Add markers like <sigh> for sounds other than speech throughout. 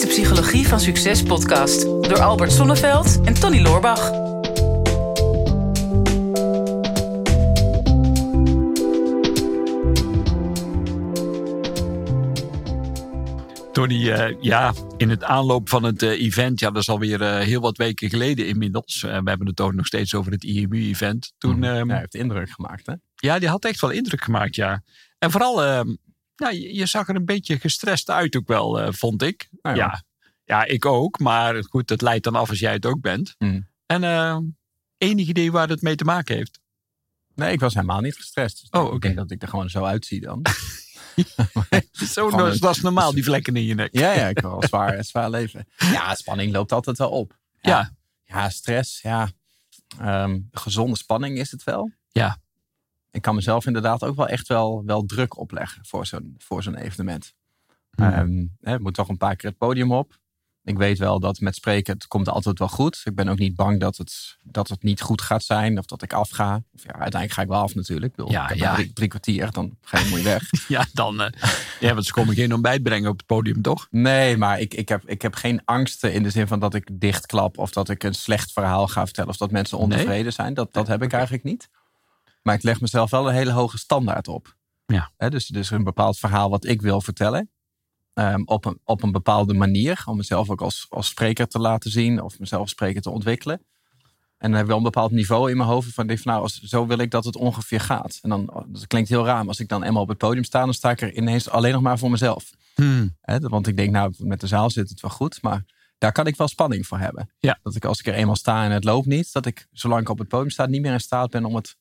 is de Psychologie van Succes podcast door Albert Sonneveld en Tony Loorbach. Tony, uh, ja, in het aanloop van het uh, event, ja, dat is alweer uh, heel wat weken geleden inmiddels. we hebben het ook nog steeds over het IMU-event. Toen, mm. um, ja, heeft indruk gemaakt, hè? Ja, die had echt wel indruk gemaakt, ja. En vooral, ehm, nou, je, je, zag er een beetje gestrest uit ook wel, vond ik. Nou ja. ja. Ja, ik ook. Maar goed, het leidt dan af als jij het ook bent. Mm. En ehm, enig idee waar het mee te maken heeft? Nee, ik was helemaal niet gestrest. Dus oh, okay. denk dat ik er gewoon zo uitzie dan. <laughs> zo, dat, dat is normaal, die vlekken in je nek. Ja, ja, ik wel zwaar, <laughs> zwaar leven. Ja, spanning loopt altijd wel op. Ja. Ja, ja stress, ja. Um, gezonde spanning is het wel. Ja. Ik kan mezelf inderdaad ook wel echt wel, wel druk opleggen voor zo'n, voor zo'n evenement. Um, hè, ik moet toch een paar keer het podium op. Ik weet wel dat met spreken, het komt altijd wel goed. Ik ben ook niet bang dat het, dat het niet goed gaat zijn. Of dat ik afga. Of ja, uiteindelijk ga ik wel af natuurlijk. Ik bedoel, ja, ik ja. Drie, drie, kwartier, dan ga je mooi weg. <laughs> ja, dan... Uh, ja, want ze komen geen ontbijt brengen op het podium, toch? Nee, maar ik, ik, heb, ik heb geen angsten in de zin van dat ik dichtklap. Of dat ik een slecht verhaal ga vertellen. Of dat mensen ontevreden nee? zijn. Dat, dat heb ik eigenlijk niet. Maar ik leg mezelf wel een hele hoge standaard op. Ja. He, dus, dus een bepaald verhaal wat ik wil vertellen. Um, op, een, op een bepaalde manier. Om mezelf ook als, als spreker te laten zien. Of mezelf als spreker te ontwikkelen. En dan heb ik wel een bepaald niveau in mijn hoofd. Van, van nou, als, zo wil ik dat het ongeveer gaat. En dan, dat klinkt heel raar. Maar als ik dan eenmaal op het podium sta. Dan sta ik er ineens alleen nog maar voor mezelf. Hmm. He, want ik denk, nou, met de zaal zit het wel goed. Maar daar kan ik wel spanning voor hebben. Ja. Dat ik als ik er eenmaal sta en het loopt niet. Dat ik, zolang ik op het podium sta, niet meer in staat ben om het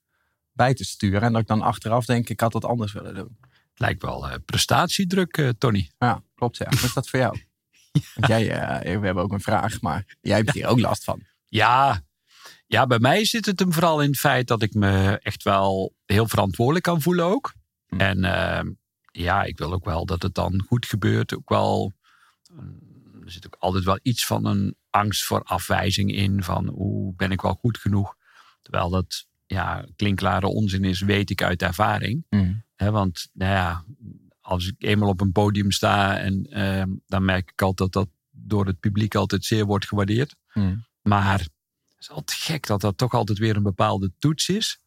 bij te sturen. En dat ik dan achteraf denk, ik had dat anders willen doen. Lijkt wel uh, prestatiedruk, uh, Tony. Ja, klopt. Ja. Hoe is dat voor jou? <laughs> ja. Want jij, uh, we hebben ook een vraag, maar jij hebt hier ook last van. Ja. ja, bij mij zit het hem vooral in het feit dat ik me echt wel heel verantwoordelijk kan voelen ook. Hm. En ehm, ja, ik wil ook wel dat het dan goed gebeurt. Ook wel, er zit ook altijd wel iets van een angst voor afwijzing in. Van hoe ben ik wel goed genoeg? Terwijl dat ja, klinkklare onzin is, weet ik uit ervaring. Mm. He, want nou ja, als ik eenmaal op een podium sta, en, uh, dan merk ik altijd dat dat door het publiek altijd zeer wordt gewaardeerd. Mm. Maar het is altijd gek dat dat toch altijd weer een bepaalde toets is.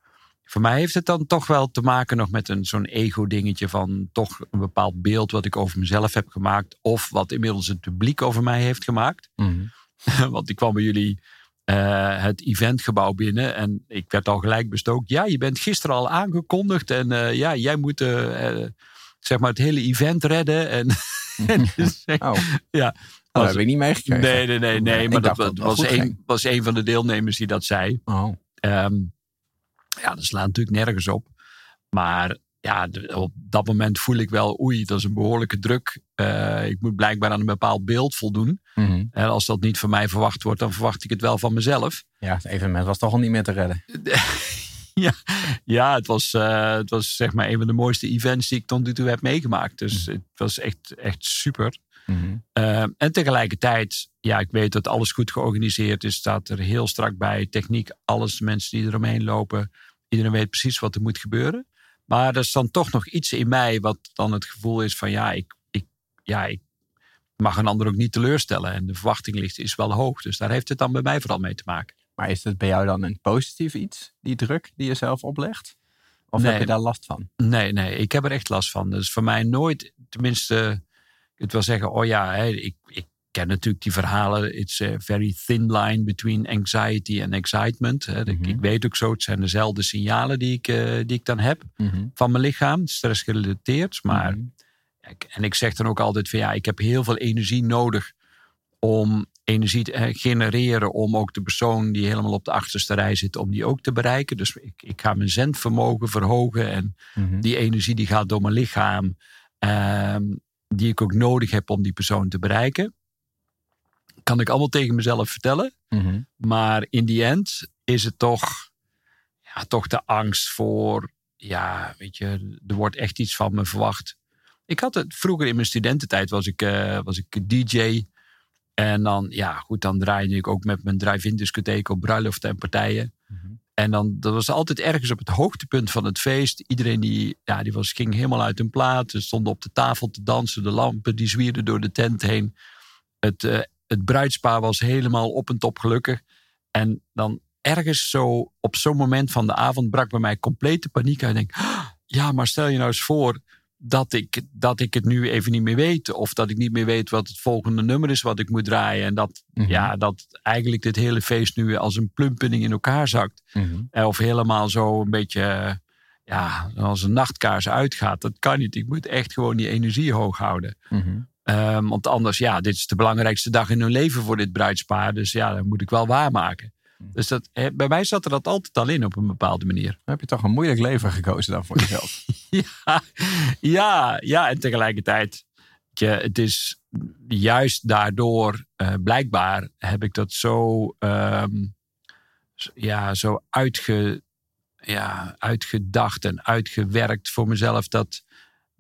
Voor mij heeft het dan toch wel te maken nog met een, zo'n ego-dingetje van toch een bepaald beeld wat ik over mezelf heb gemaakt. Of wat inmiddels het publiek over mij heeft gemaakt. Mm. <laughs> Want ik kwam bij jullie uh, het eventgebouw binnen. En ik werd al gelijk bestookt. Ja, je bent gisteren al aangekondigd. En uh, ja, jij moet uh, zeg maar het hele event redden. En, <laughs> dus, <laughs> oh. ja. Oh, dat heb ik niet meegekregen. Nee, nee, nee. nee maar dat, dat was, een, was een van de deelnemers die dat zei. Oh. Um, ja, dat slaat natuurlijk nergens op. Maar ja, op dat moment voel ik wel, oei, dat is een behoorlijke druk. Uh, ik moet blijkbaar aan een bepaald beeld voldoen. Mm-hmm. En als dat niet van mij verwacht wordt, dan verwacht ik het wel van mezelf. Ja, het evenement was toch al niet meer te redden. <laughs> ja, ja het, was, uh, het was zeg maar een van de mooiste events die ik tot nu toe heb meegemaakt. Dus Mm-hmm. het was echt, echt super. Mm-hmm. Uh, en tegelijkertijd, ja, ik weet dat alles goed georganiseerd is. Staat er heel strak bij. Techniek, alles, mensen die eromheen lopen. Iedereen weet precies wat er moet gebeuren. Maar er is dan toch nog iets in mij wat dan het gevoel is van ja, ik, ik, ja, ik mag een ander ook niet teleurstellen. En de verwachting ligt, is wel hoog. Dus daar heeft het dan bij mij vooral mee te maken. Maar is het bij jou dan een positief iets, die druk die je zelf oplegt? Of nee. heb je daar last van? Nee, nee, ik heb er echt last van. Dus voor mij nooit, tenminste, ik wil zeggen, oh ja, ik, ik ken natuurlijk die verhalen. It's a very thin line between anxiety and excitement. Hè. Mhm. Ik, ik weet ook zo, het zijn dezelfde signalen die ik, uh, die ik dan heb Mm-hmm. van mijn lichaam, stressgerelateerd. Maar, Mhm. en ik zeg dan ook altijd van ja, ik heb heel veel energie nodig om energie te eh, genereren, om ook de persoon die helemaal op de achterste rij zit, om die ook te bereiken. Dus ik, ik ga mijn zendvermogen verhogen en die energie die gaat door mijn lichaam, ehm, die ik ook nodig heb om die persoon te bereiken. Kan ik allemaal tegen mezelf vertellen. Mm-hmm. Maar in die end is het toch, ja, toch de angst voor, ja, weet je, er wordt echt iets van me verwacht. Ik had het vroeger in mijn studententijd, was ik, uh, was ik DJ. En dan, ja, goed, dan draaide ik ook met mijn drive-in discotheek op bruiloften en partijen. Mm-hmm. En dan, dat was altijd ergens op het hoogtepunt van het feest. Iedereen die, ja, die was, ging helemaal uit hun plaat. Ze stonden op de tafel te dansen. De lampen die zwierden door de tent heen. Het, uh, het bruidspaar was helemaal op en top gelukkig. En dan ergens zo op zo'n moment van de avond brak bij mij complete paniek uit. Ik denk, ah, ja, maar stel je nou eens voor dat ik, dat ik het nu even niet meer weet. Of dat ik niet meer weet wat het volgende nummer is wat ik moet draaien. En dat, Mhm. ja, dat eigenlijk dit hele feest nu als een plumpudding in elkaar zakt. Eh, Of helemaal zo een beetje eh, ja, als een nachtkaars uitgaat. Dat kan niet. Ik moet echt gewoon die energie hoog houden. Mhm. Ehm, want anders, ja, dit is de belangrijkste dag in hun leven voor dit bruidspaar. Dus ja, dat moet ik wel waarmaken. Dus dat, bij mij zat er dat altijd al in op een bepaalde manier. Dan heb je toch een moeilijk leven gekozen dan voor jezelf. <laughs> Ja, ja, ja, en tegelijkertijd, je, het is juist daardoor, eh, blijkbaar heb ik dat zo, ehm, ja, zo uitge, ja, uitgedacht en uitgewerkt voor mezelf. Dat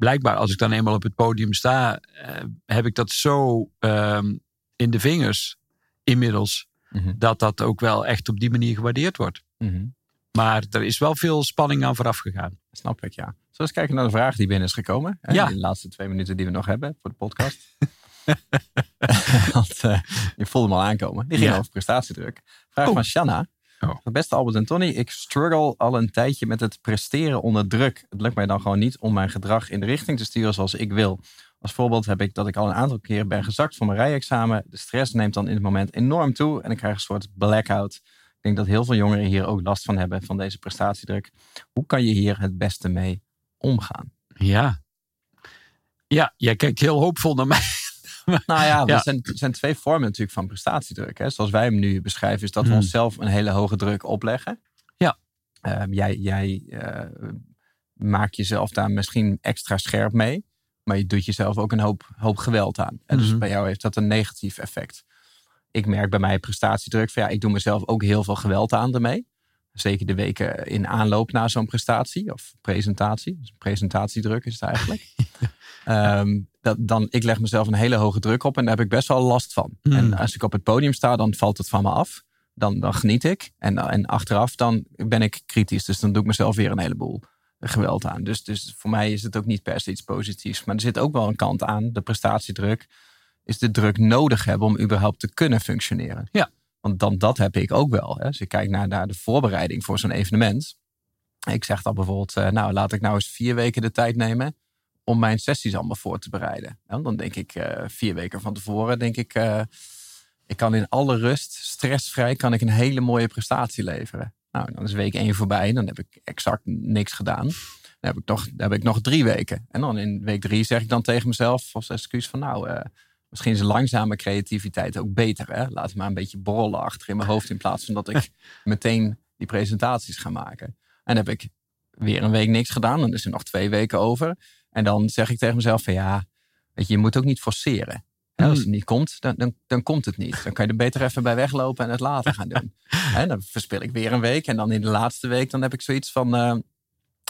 blijkbaar, als ik dan eenmaal op het podium sta, eh, heb ik dat zo ehm, in de vingers inmiddels, Mhm. dat dat ook wel echt op die manier gewaardeerd wordt. Mhm. Maar er is wel veel spanning aan vooraf gegaan. Snap ik, ja. Zullen we eens kijken naar de vraag die binnen is gekomen? hè, Ja. In de laatste twee minuten die we nog hebben voor de podcast. <laughs> <laughs> Want eh, je voelde hem al aankomen. Die ging Ja. over prestatiedruk. Vraag Oh. van Shanna. Oh. Beste Albert en Tony, ik struggle al een tijdje met het presteren onder druk. Het lukt mij dan gewoon niet om mijn gedrag in de richting te sturen zoals ik wil. Als voorbeeld heb ik dat ik al een aantal keren ben gezakt voor mijn rijexamen. De stress neemt dan in het moment enorm toe en ik krijg een soort blackout. Ik denk dat heel veel jongeren hier ook last van hebben, van deze prestatiedruk. Hoe kan je hier het beste mee omgaan? Ja. Ja, jij kijkt heel hoopvol naar mij. <laughs> Nou ja, Ja. er zijn, zijn twee vormen natuurlijk van prestatiedruk. Hè. Zoals wij hem nu beschrijven, is dat we Hmm. onszelf een hele hoge druk opleggen. Ja. Ehm, jij jij eh, maakt jezelf daar misschien extra scherp mee. Maar je doet jezelf ook een hoop, hoop geweld aan. En dus Mhm. bij jou heeft dat een negatief effect. Ik merk bij mij prestatiedruk. Van, ja, ik doe mezelf ook heel veel geweld aan ermee. Zeker de weken in aanloop naar zo'n prestatie of presentatie. Dus presentatiedruk is het eigenlijk. <laughs> Ehm, dat, dan, ik leg mezelf een hele hoge druk op en daar heb ik best wel last van. Hmm. En als ik op het podium sta, dan valt het van me af. Dan, dan geniet ik. En, en achteraf dan ben ik kritisch. Dus dan doe ik mezelf weer een heleboel geweld aan. Dus, dus voor mij is het ook niet per se iets positiefs. Maar er zit ook wel een kant aan. De prestatiedruk is de druk nodig hebben om überhaupt te kunnen functioneren. Ja. Want dan dat heb ik ook wel. Hè. Als je kijkt naar, naar de voorbereiding voor zo'n evenement. Ik zeg dan bijvoorbeeld, eh, nou laat ik nou eens vier weken de tijd nemen om mijn sessies allemaal voor te bereiden. En dan denk ik eh, vier weken van tevoren, denk ik, eh, ik kan in alle rust, stressvrij, kan ik een hele mooie prestatie leveren. Nou, dan is week één voorbij, dan heb ik exact niks gedaan. Dan heb ik nog, dan heb ik nog drie weken. En dan in week drie zeg ik dan tegen mezelf als excuus van nou, eh, misschien is langzame creativiteit ook beter. Hè? Laat het maar een beetje borrelen achter in mijn hoofd in plaats van dat ik <laughs> meteen die presentaties ga maken. En dan heb ik weer een week niks gedaan, dan is er nog twee weken over. En dan zeg ik tegen mezelf van ja, weet je, je moet ook niet forceren. Hè, als het niet komt, dan, dan, dan komt het niet. Dan kan je er beter even bij weglopen en het later gaan doen. <laughs> En dan verspil ik weer een week. En dan in de laatste week, dan heb ik zoiets van... eh,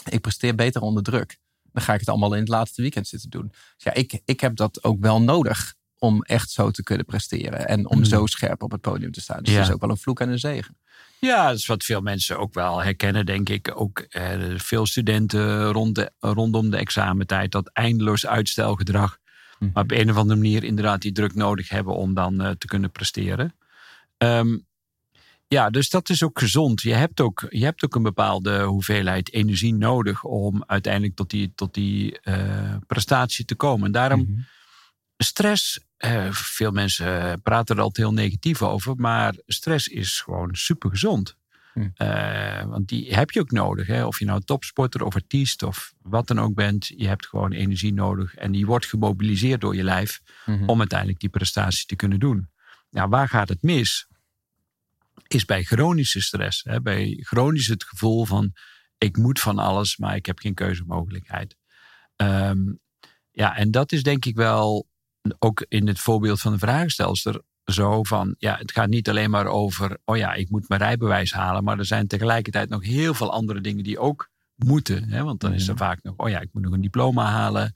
ik presteer beter onder druk. Dan ga ik het allemaal in het laatste weekend zitten doen. Dus ja, ik, ik heb dat ook wel nodig om echt zo te kunnen presteren. En om Hmm. zo scherp op het podium te staan. Dus Ja. dat is ook wel een vloek en een zegen. Ja, dat is wat veel mensen ook wel herkennen, denk ik. Ook eh, veel studenten rond de, rondom de examentijd, dat eindeloos uitstelgedrag. Maar op een of andere manier inderdaad die druk nodig hebben om dan eh, te kunnen presteren. Ehm, ja, dus dat is ook gezond. Je hebt ook, je hebt ook een bepaalde hoeveelheid energie nodig om uiteindelijk tot die, tot die eh, prestatie te komen. En daarom Mhm. Stress, eh, veel mensen praten er altijd heel negatief over, maar stress is gewoon super gezond. Hm. want die heb je ook nodig. Hè? Of je nou topsporter of artiest of wat dan ook bent. Je hebt gewoon energie nodig. En die wordt gemobiliseerd door je lijf Mhm. om uiteindelijk die prestatie te kunnen doen. Nou, waar gaat het mis? Is bij chronische stress. Hè? Bij chronisch het gevoel van ik moet van alles, maar ik heb geen keuzemogelijkheid. Ehm, ja, en dat is denk ik wel ook in het voorbeeld van de vragenstelster zo van, ja, het gaat niet alleen maar over, oh ja, ik moet mijn rijbewijs halen, maar er zijn tegelijkertijd nog heel veel andere dingen die ook moeten. Hè? Want dan is er Mhm. vaak nog, oh ja, ik moet nog een diploma halen.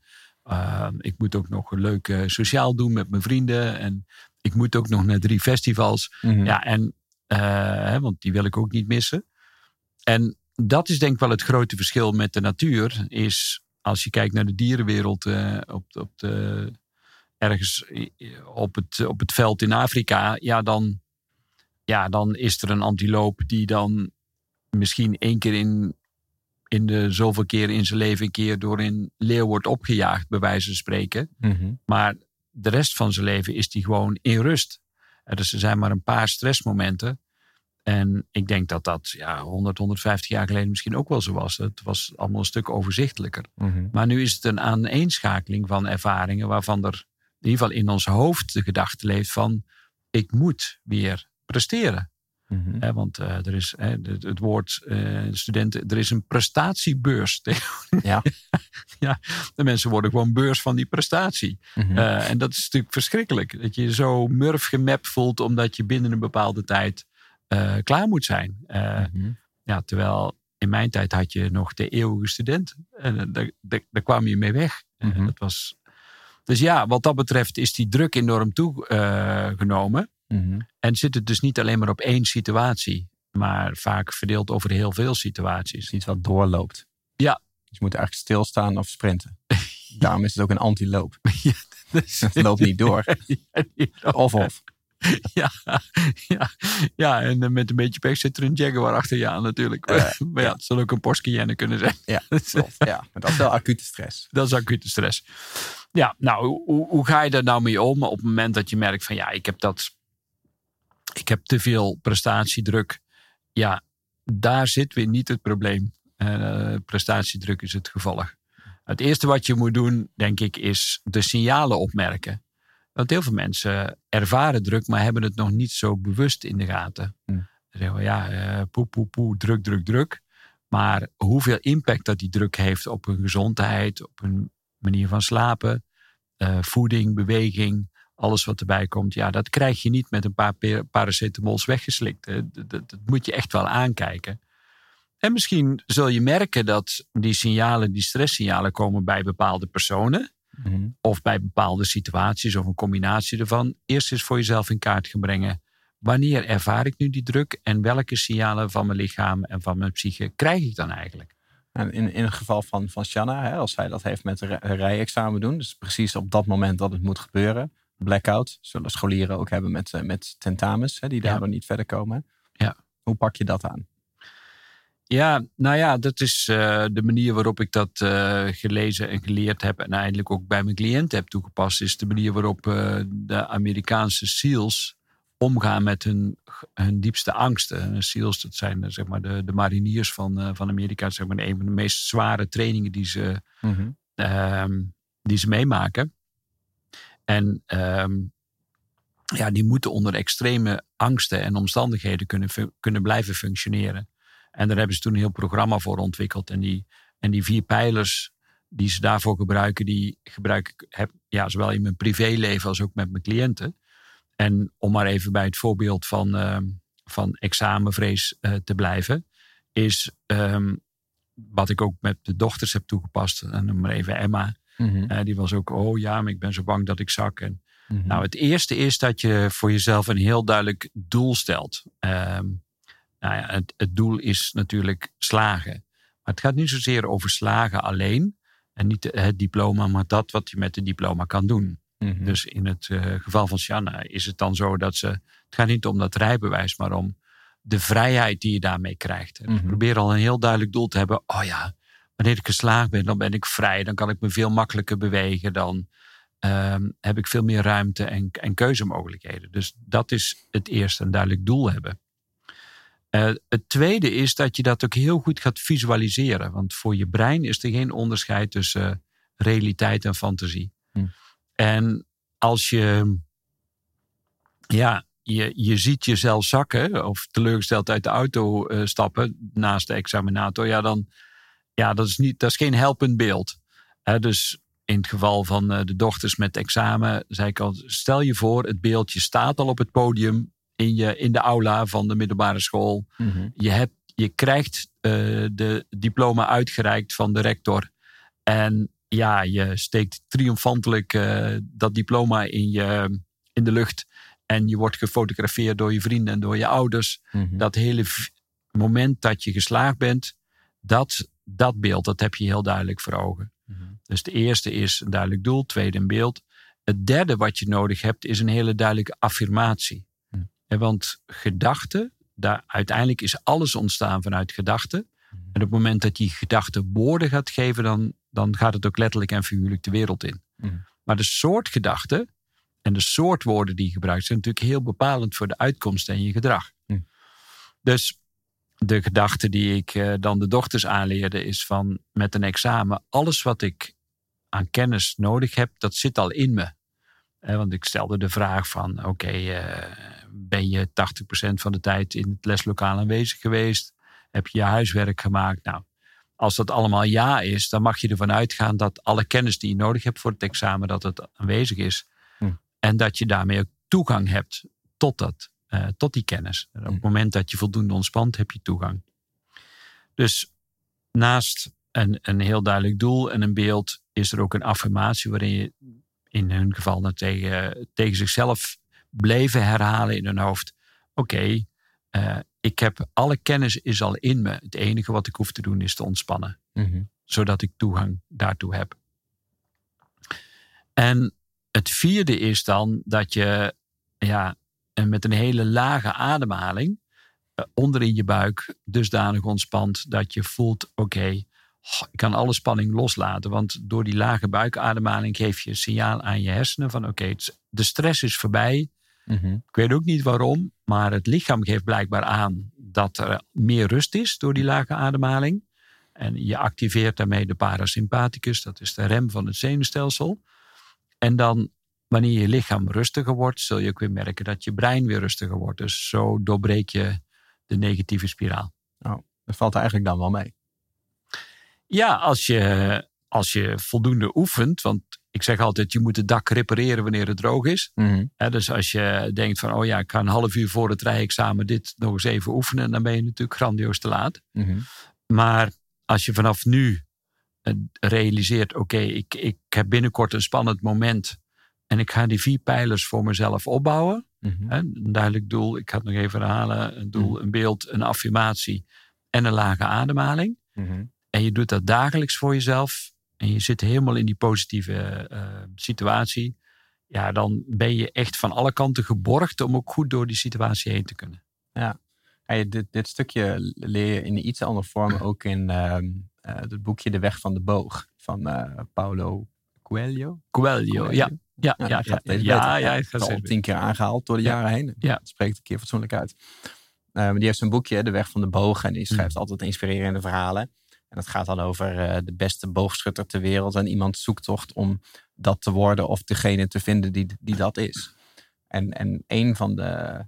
Uh, ik moet ook nog een leuk uh, sociaal doen met mijn vrienden. En ik moet ook nog naar drie festivals. Mhm. Ja, en, uh, hè, want die wil ik ook niet missen. En dat is denk ik wel het grote verschil met de natuur. Is als je kijkt naar de dierenwereld uh, op, op de ergens op het, op het veld in Afrika, ja dan, ja, dan is er een antiloop die dan misschien één keer in, in de zoveel keer in zijn leven een keer door een leeuw wordt opgejaagd, bij wijze van spreken. Mhm. Maar de rest van zijn leven is die gewoon in rust. Eh, Dus er zijn maar een paar stressmomenten. En ik denk dat dat ja, 100, 150 jaar geleden misschien ook wel zo was. Het was allemaal een stuk overzichtelijker. Mhm. Maar nu is het een aaneenschakeling van ervaringen waarvan er in ieder geval in ons hoofd de gedachte leeft van ik moet weer presteren. Mhm. Hè, want eh, er is het, het woord eh, studenten, er is een prestatiebeurs. <laughs> Ja. <laughs> ja, de mensen worden gewoon beurs van die prestatie. Mhm. Eh, en dat is natuurlijk verschrikkelijk. Dat je je zo murf gemapt voelt omdat je binnen een bepaalde tijd eh, klaar moet zijn. Eh, Mhm. ja, terwijl in mijn tijd had je nog de eeuwige student. En eh, daar, daar, daar kwam je mee weg. Eh, dat was... Dus ja, wat dat betreft is die druk enorm toegenomen. Mhm. en zit het dus niet alleen maar op één situatie. Maar vaak verdeeld over heel veel situaties. is iets wat doorloopt. Ja. Dus je moet eigenlijk stilstaan of sprinten. <laughs> Daarom is het ook een antiloop. Dus- Het <laughs> loopt niet door. <laughs> Of of. <laughs> Ja, ja, ja, en eh, met een beetje pech zit er een Jaguar achter je aan natuurlijk. Eh, <laughs> maar ja, het zal ook een Porsche Cayenne kunnen zijn. Ja, <laughs> klopt. Ja, maar dat is wel acute stress. Dat is acute stress. Ja, nou, hoe, hoe ga je daar nou mee om op het moment dat je merkt van ja, ik heb dat. Ik heb te veel prestatiedruk. Ja, daar zit weer niet het probleem. Eh, prestatiedruk is het gevolg. Het eerste wat je moet doen, denk ik, is de signalen opmerken. Want heel veel mensen ervaren druk, maar hebben het nog niet zo bewust in de gaten. Hm. Ze zeggen wel, ja, eh, poe, poe, poe, druk, druk, druk. Maar hoeveel impact dat die druk heeft op hun gezondheid, op hun manier van slapen, eh, voeding, beweging, alles wat erbij komt. Ja, dat krijg je niet met een paar paracetamols weggeslikt. Dat, dat, dat moet je echt wel aankijken. En misschien zul je merken dat die signalen, die stresssignalen komen bij bepaalde personen Mhm. of bij bepaalde situaties of een combinatie ervan. Eerst eens voor jezelf in kaart gaan brengen. Wanneer ervaar ik nu die druk en welke signalen van mijn lichaam en van mijn psyche krijg ik dan eigenlijk? En in, in het geval van, van Shanna, hè, als zij dat heeft met een rij- rijexamen doen, dus precies op dat moment dat het moet gebeuren, blackout, zullen scholieren ook hebben met, eh, met tentamens, hè, die Ja. daardoor niet verder komen. Ja. Hoe pak je dat aan? Ja, nou ja, dat is eh, de manier waarop ik dat eh, gelezen en geleerd heb en eindelijk ook bij mijn cliënten heb toegepast, is de manier waarop eh, de Amerikaanse SEALs omgaan met hun, hun diepste angsten. SEALs, dat zijn zeg maar de, de mariniers van, van Amerika, zeg maar een van de meest zware trainingen die ze, Mhm. ehm, die ze meemaken. En ehm, ja, die moeten onder extreme angsten en omstandigheden kunnen, kunnen blijven functioneren. En daar hebben ze toen een heel programma voor ontwikkeld. En die, en die vier pijlers die ze daarvoor gebruiken, die gebruik ik heb, ja, zowel in mijn privéleven als ook met mijn cliënten. En om maar even bij het voorbeeld van, ehm, van examenvrees eh, te blijven, is ehm, wat ik ook met de dochters heb toegepast. En noem maar even Emma. Mhm. Eh, die was ook, oh ja, maar ik ben zo bang dat ik zak. En, Mhm. nou, het eerste is dat je voor jezelf een heel duidelijk doel stelt. Ehm, nou ja, het, het doel is natuurlijk slagen. Maar het gaat niet zozeer over slagen alleen. En niet het diploma, maar dat wat je met het diploma kan doen. Mhm. Dus in het eh, geval van Shanna is het dan zo dat ze. Het gaat niet om dat rijbewijs, maar om de vrijheid die je daarmee krijgt. Mhm. Probeer al een heel duidelijk doel te hebben. Oh ja, wanneer ik geslaagd ben, dan ben ik vrij. Dan kan ik me veel makkelijker bewegen. Dan ehm, heb ik veel meer ruimte en, en keuzemogelijkheden. Dus dat is het eerste, een duidelijk doel hebben. Eh, het tweede is dat je dat ook heel goed gaat visualiseren. Want voor je brein is er geen onderscheid tussen eh, realiteit en fantasie. Hm. En als je, ja, je, je ziet jezelf zakken of teleurgesteld uit de auto eh, stappen naast de examinator, ja, dan, ja, dat is, niet, dat is geen helpend beeld. Dus in het geval van de dochters met examen, zei ik al, stel je voor, het beeldje staat al op het podium in, je, in de aula van de middelbare school. Mhm. Je, hebt, je krijgt eh, de diploma uitgereikt van de rector. En ja, je steekt triomfantelijk eh, dat diploma in, je, in de lucht. En je wordt gefotografeerd door je vrienden en door je ouders. Mhm. Dat hele moment dat je geslaagd bent, dat, dat beeld, dat heb je heel duidelijk voor ogen. Mhm. Dus de eerste is een duidelijk doel, tweede een beeld. het derde wat je nodig hebt is een hele duidelijke affirmatie. Want gedachten, daar, uiteindelijk is alles ontstaan vanuit gedachten. En op het moment dat die gedachte woorden gaat geven, dan, dan gaat het ook letterlijk en figuurlijk de wereld in. Hm. Maar de soort gedachten en de soort woorden die je gebruikt zijn natuurlijk heel bepalend voor de uitkomst en je gedrag. Dus de gedachte die ik eh, dan de dochters aanleerde is van met een examen, alles wat ik aan kennis nodig heb, dat zit al in me. Eh, want ik stelde de vraag van, oké, eh, ben je 80% van de tijd in het leslokaal aanwezig geweest? Heb je je huiswerk gemaakt? Nou, als dat allemaal ja is, dan mag je ervan uitgaan dat alle kennis die je nodig hebt voor het examen, dat het aanwezig is. Hm. En dat je daarmee ook toegang hebt tot, dat, eh, tot die kennis. En op het Hm. moment dat je voldoende ontspant, heb je toegang. Dus naast een, een heel duidelijk doel en een beeld, is er ook een affirmatie waarin je in hun geval dan tegen, tegen zichzelf bleven herhalen in hun hoofd. Oké, eh, ik heb alle kennis is al in me. Het enige wat ik hoef te doen is te ontspannen Mhm. zodat ik toegang daartoe heb. En het vierde is dan dat je ja, en met een hele lage ademhaling eh, onder in je buik dusdanig ontspant dat je voelt: oké, kan alle spanning loslaten. Want door die lage buikademhaling geef je een signaal aan je hersenen van: oké, de stress is voorbij. Mhm. Ik weet ook niet waarom, maar het lichaam geeft blijkbaar aan dat er meer rust is door die lage ademhaling. En je activeert daarmee de parasympathicus, dat is de rem van het zenuwstelsel. En dan, wanneer je lichaam rustiger wordt, zul je ook weer merken dat je brein weer rustiger wordt. Dus zo doorbreek je de negatieve spiraal. Dat valt eigenlijk dan wel mee. Ja, als je, als je voldoende oefent, want ik zeg altijd, je moet het dak repareren wanneer het droog is. Mhm. Dus als je denkt van, oh ja, ik ga een half uur voor het rijexamen dit nog eens even oefenen, dan ben je natuurlijk grandioos te laat. Mhm. Maar als je vanaf nu eh, realiseert, oké, ik, ik heb binnenkort een spannend moment en ik ga die vier pijlers voor mezelf opbouwen. Mhm. Een duidelijk doel, ik ga het nog even herhalen, een doel, een beeld, een affirmatie en een lage ademhaling. Mhm. En je doet dat dagelijks voor jezelf. En je zit helemaal in die positieve eh, situatie. Ja, dan ben je echt van alle kanten geborgd om ook goed door die situatie heen te kunnen. Ja, dit, dit stukje leer je in iets andere vorm <clears throat> ook in ehm, eh, het boekje De Weg van de Boog van eh, Paulo Coelho. Coelho, ja. Ja, ja, ja, ja, steeds ja, beter. ja, het al tien keer aangehaald door de Ja. jaren heen. Ja. Spreekt een keer fatsoenlijk uit. Maar die heeft zijn boekje De Weg van de Boog en die schrijft Mm. altijd inspirerende verhalen. En dat gaat dan over eh, de beste boogschutter ter wereld en iemands zoektocht om dat te worden of degene te vinden die, die dat is. En, en een van de,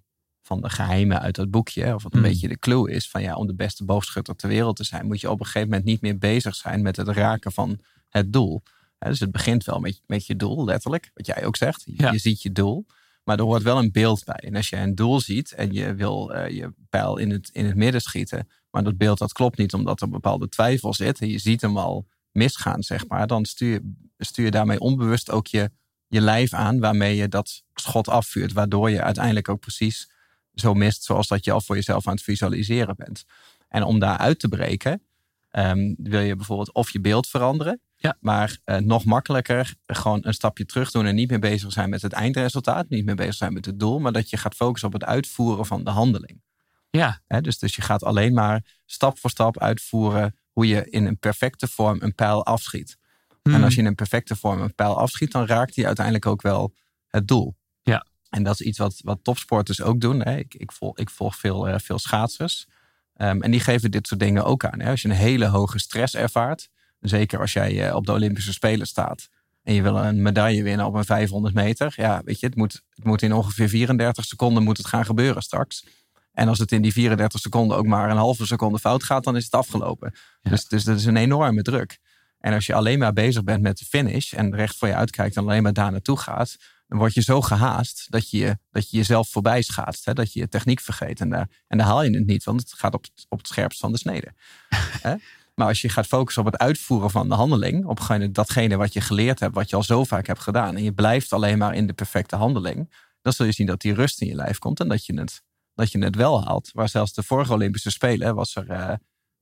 van de geheimen uit dat boekje, of wat een Mm. beetje de clue is, van ja, om de beste boogschutter ter wereld te zijn, moet je op een gegeven moment niet meer bezig zijn met het raken van het doel. Dus het begint wel met, met je doel, letterlijk, wat jij ook zegt. Je, Ja. je ziet je doel, maar er hoort wel een beeld bij. En als je een doel ziet en je wil eh, je pijl in het, in het midden schieten, maar dat beeld dat klopt niet omdat er bepaalde twijfel zit, en je ziet hem al misgaan, zeg maar, dan stuur je, stuur je daarmee onbewust ook je, je lijf aan waarmee je dat schot afvuurt, waardoor je uiteindelijk ook precies zo mist zoals dat je al voor jezelf aan het visualiseren bent. En om daar uit te breken, ehm, wil je bijvoorbeeld of je beeld veranderen, Ja. maar eh, nog makkelijker gewoon een stapje terug doen en niet meer bezig zijn met het eindresultaat, niet meer bezig zijn met het doel, maar dat je gaat focussen op het uitvoeren van de handeling. Ja, dus, dus je gaat alleen maar stap voor stap uitvoeren hoe je in een perfecte vorm een pijl afschiet. En Hmm. als je in een perfecte vorm een pijl afschiet, dan raakt die uiteindelijk ook wel het doel. Ja. En dat is iets wat, wat topsporters ook doen. Ik, ik, volg, ik volg veel, eh, veel schaatsers. Ehm, en die geven dit soort dingen ook aan. Hè. Als je een hele hoge stress ervaart, zeker als jij eh, op de Olympische Spelen staat en je wil een medaille winnen op een 500 meter, ja, weet je, het moet, het moet in ongeveer 34 seconden moet het gaan gebeuren straks. En als het in die 34 seconden ook maar een halve seconde fout gaat, dan is het afgelopen. Ja. Dus, dus dat is een enorme druk. En als je alleen maar bezig bent met de finish en recht voor je uitkijkt en alleen maar daar naartoe gaat, dan word je zo gehaast dat je, dat je jezelf voorbij schaatst. Hè? Dat je je techniek vergeet. En daar, en daar haal je het niet, want het gaat op, het- op het scherpst van de snede. <laughs> Hè? Maar als je gaat focussen op het uitvoeren van de handeling, op datgene wat je geleerd hebt, wat je al zo vaak hebt gedaan, en je blijft alleen maar in de perfecte handeling, dan zul je zien dat die rust in je lijf komt en dat je het, dat je het wel haalt. Waar zelfs de vorige Olympische Spelen was er, eh,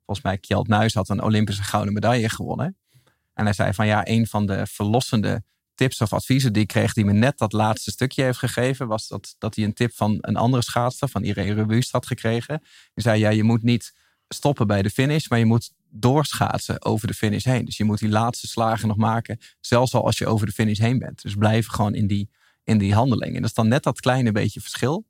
volgens mij, Kjeld Nuis had een Olympische gouden medaille gewonnen. En hij zei van ja, een van de verlossende tips of adviezen die ik kreeg, die me net dat laatste stukje heeft gegeven, was dat, dat hij een tip van een andere schaatster, van Irene Rebuust, had gekregen. Die zei: Ja, je moet niet stoppen bij de finish, maar je moet doorschaatsen over de finish heen. Dus je moet die laatste slagen nog maken, zelfs al als je over de finish heen bent. Dus blijf gewoon in die, in die handeling. En dat is dan net dat kleine beetje verschil.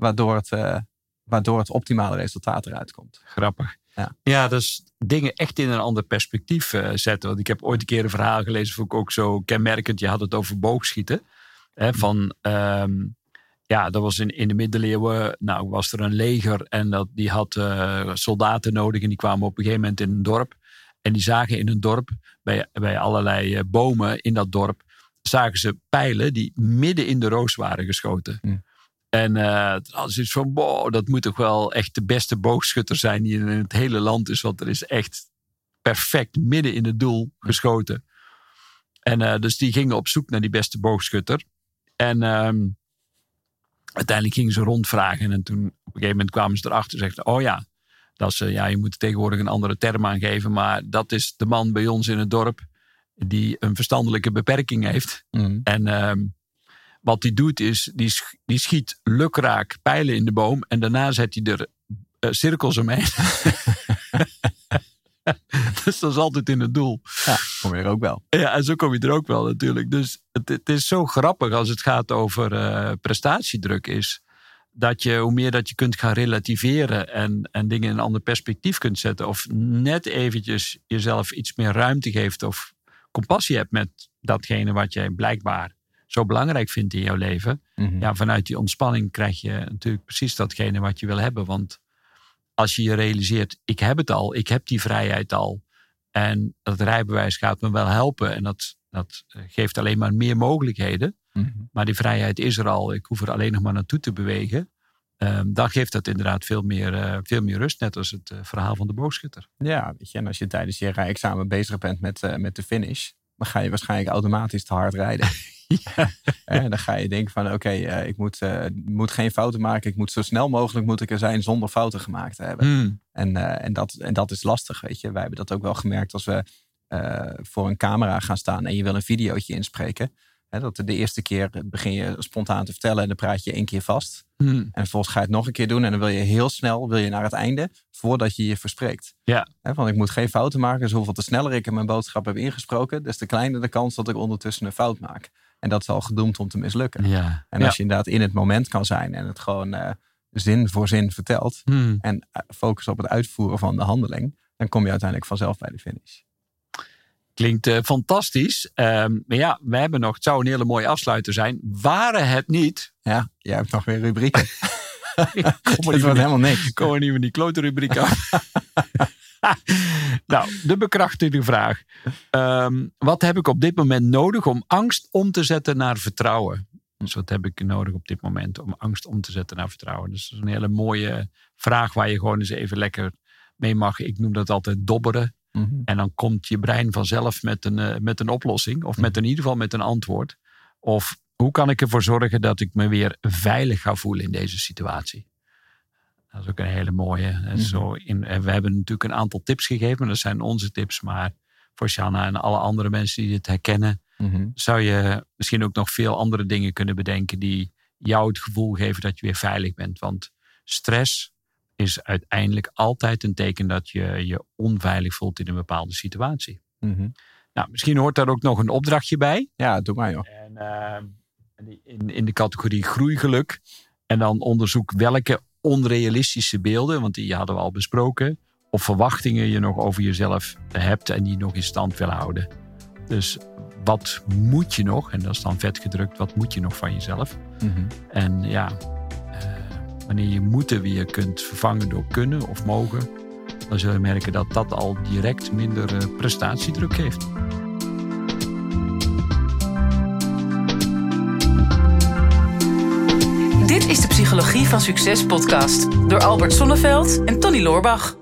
Waardoor, het, eh, waardoor het optimale resultaat eruit komt. Grappig. Ja. ja, dus dingen echt in een ander perspectief eh, zetten. Want ik heb ooit een keer een verhaal gelezen, vond ik ook zo kenmerkend. Je had het over boogschieten. Hè, van, ehm, ja, dat was in, in de middeleeuwen, nou was er een leger en dat, die had eh, soldaten nodig. En die kwamen op een gegeven moment in een dorp. En die zagen in een dorp, bij, bij allerlei bomen in dat dorp, zagen ze pijlen die midden in de roos waren geschoten. Hm. En uh, toen hadden ze iets van, wow, dat moet toch wel echt de beste boogschutter zijn die in het hele land is. Want er is echt perfect midden in het doel geschoten. En uh, dus die gingen op zoek naar die beste boogschutter. En uh, uiteindelijk gingen ze rondvragen. En toen op een gegeven moment kwamen ze erachter en zeiden, oh ja, dat is, ja, je moet tegenwoordig een andere term aangeven. Maar dat is de man bij ons in het dorp die een verstandelijke beperking heeft. Mm. En uh, wat hij doet is, die, die schiet lukraak pijlen in de boom. En daarna zet hij er uh, cirkels omheen. <laughs> dus dat is altijd in het doel. Ja, kom je er ook wel. Ja, en zo kom je er ook wel natuurlijk. Dus het, het is zo grappig als het gaat over uh, prestatiedruk is. Dat je, hoe meer dat je kunt gaan relativeren en, en dingen in een ander perspectief kunt zetten. Of net eventjes jezelf iets meer ruimte geeft. Of compassie hebt met datgene wat jij blijkbaar zo belangrijk vindt in jouw leven. Mhm. Mm -hmm. Ja, vanuit die ontspanning krijg je natuurlijk precies datgene wat je wil hebben. Want als je je realiseert, ik heb het al, ik heb die vrijheid al. En dat rijbewijs gaat me wel helpen. En dat, dat geeft alleen maar meer mogelijkheden. Mhm. Mm -hmm. Maar die vrijheid is er al. Ik hoef er alleen nog maar naartoe te bewegen. Um, dan geeft dat inderdaad veel meer, uh, veel meer rust. Net als het uh, verhaal van de boogschutter. Ja, weet je, en als je tijdens je rijexamen bezig bent met, uh, met de finish. Dan ga je waarschijnlijk automatisch te hard rijden. <laughs> ja. En dan ga je denken van oké, okay, uh, ik moet, uh, moet geen fouten maken. Ik moet zo snel mogelijk moet ik er zijn zonder fouten gemaakt te hebben. Mm. En, uh, en, dat, en dat is lastig, weet je. Wij hebben dat ook wel gemerkt als we voor een camera gaan staan en je wil een videootje inspreken. Hè, dat de eerste keer begin je spontaan te vertellen en dan praat je één keer vast. Mm. En vervolgens ga je het nog een keer doen en dan wil je heel snel wil je naar het einde voordat je je verspreekt. Ja. Hè, want ik moet geen fouten maken. Dus hoeveel te sneller ik mijn boodschap heb ingesproken, des te kleiner de kans dat ik ondertussen een fout maak. En dat is al gedoemd om te mislukken. Ja. En als je inderdaad in het moment kan zijn en het gewoon uh, zin voor zin vertelt. Mm. En focus op het uitvoeren van de handeling. Dan kom je uiteindelijk vanzelf bij de finish. Klinkt uh, fantastisch. Um, maar ja, we hebben nog, het zou een hele mooie afsluiter zijn. Waren het niet. Ja, jij hebt nog weer rubrieken. <laughs> Het wordt helemaal niks. Komen we niet met die klote rubriek af. <laughs> nou, de bekrachtigde vraag. Um, wat heb ik op dit moment nodig om angst om te zetten naar vertrouwen? Dus wat heb ik nodig op dit moment om angst om te zetten naar vertrouwen? Dus dat is een hele mooie vraag waar je gewoon eens even lekker mee mag. Ik noem dat altijd dobberen. Mm -hmm. En dan komt je brein vanzelf met een, uh, met een oplossing. Of met in ieder geval met een antwoord. Of hoe kan ik ervoor zorgen dat ik me weer veilig ga voelen in deze situatie? Dat is ook een hele mooie. Mm -hmm. Zo in, we hebben natuurlijk een aantal tips gegeven. Dat zijn onze tips. Maar voor Shanna en alle andere mensen die dit herkennen. Mm -hmm. Zou je misschien ook nog veel andere dingen kunnen bedenken. Die jou het gevoel geven dat je weer veilig bent. Want stress is uiteindelijk altijd een teken dat je je onveilig voelt in een bepaalde situatie. Mm -hmm. Nou, misschien hoort daar ook nog een opdrachtje bij. Ja, doe maar joh. En, uh, in, in de categorie groeigeluk. En dan onderzoek welke onrealistische beelden, want die hadden we al besproken, of verwachtingen je nog over jezelf hebt en die nog in stand willen houden. Dus wat moet je nog, en dat is dan vet gedrukt, wat moet je nog van jezelf? Mm -hmm. En ja, wanneer je moeten weer kunt vervangen door kunnen of mogen, dan zul je merken dat dat al direct minder uh, prestatiedruk geeft. Dit is de Psychologie van Succes podcast door Albert Sonneveld en Tony Loorbach.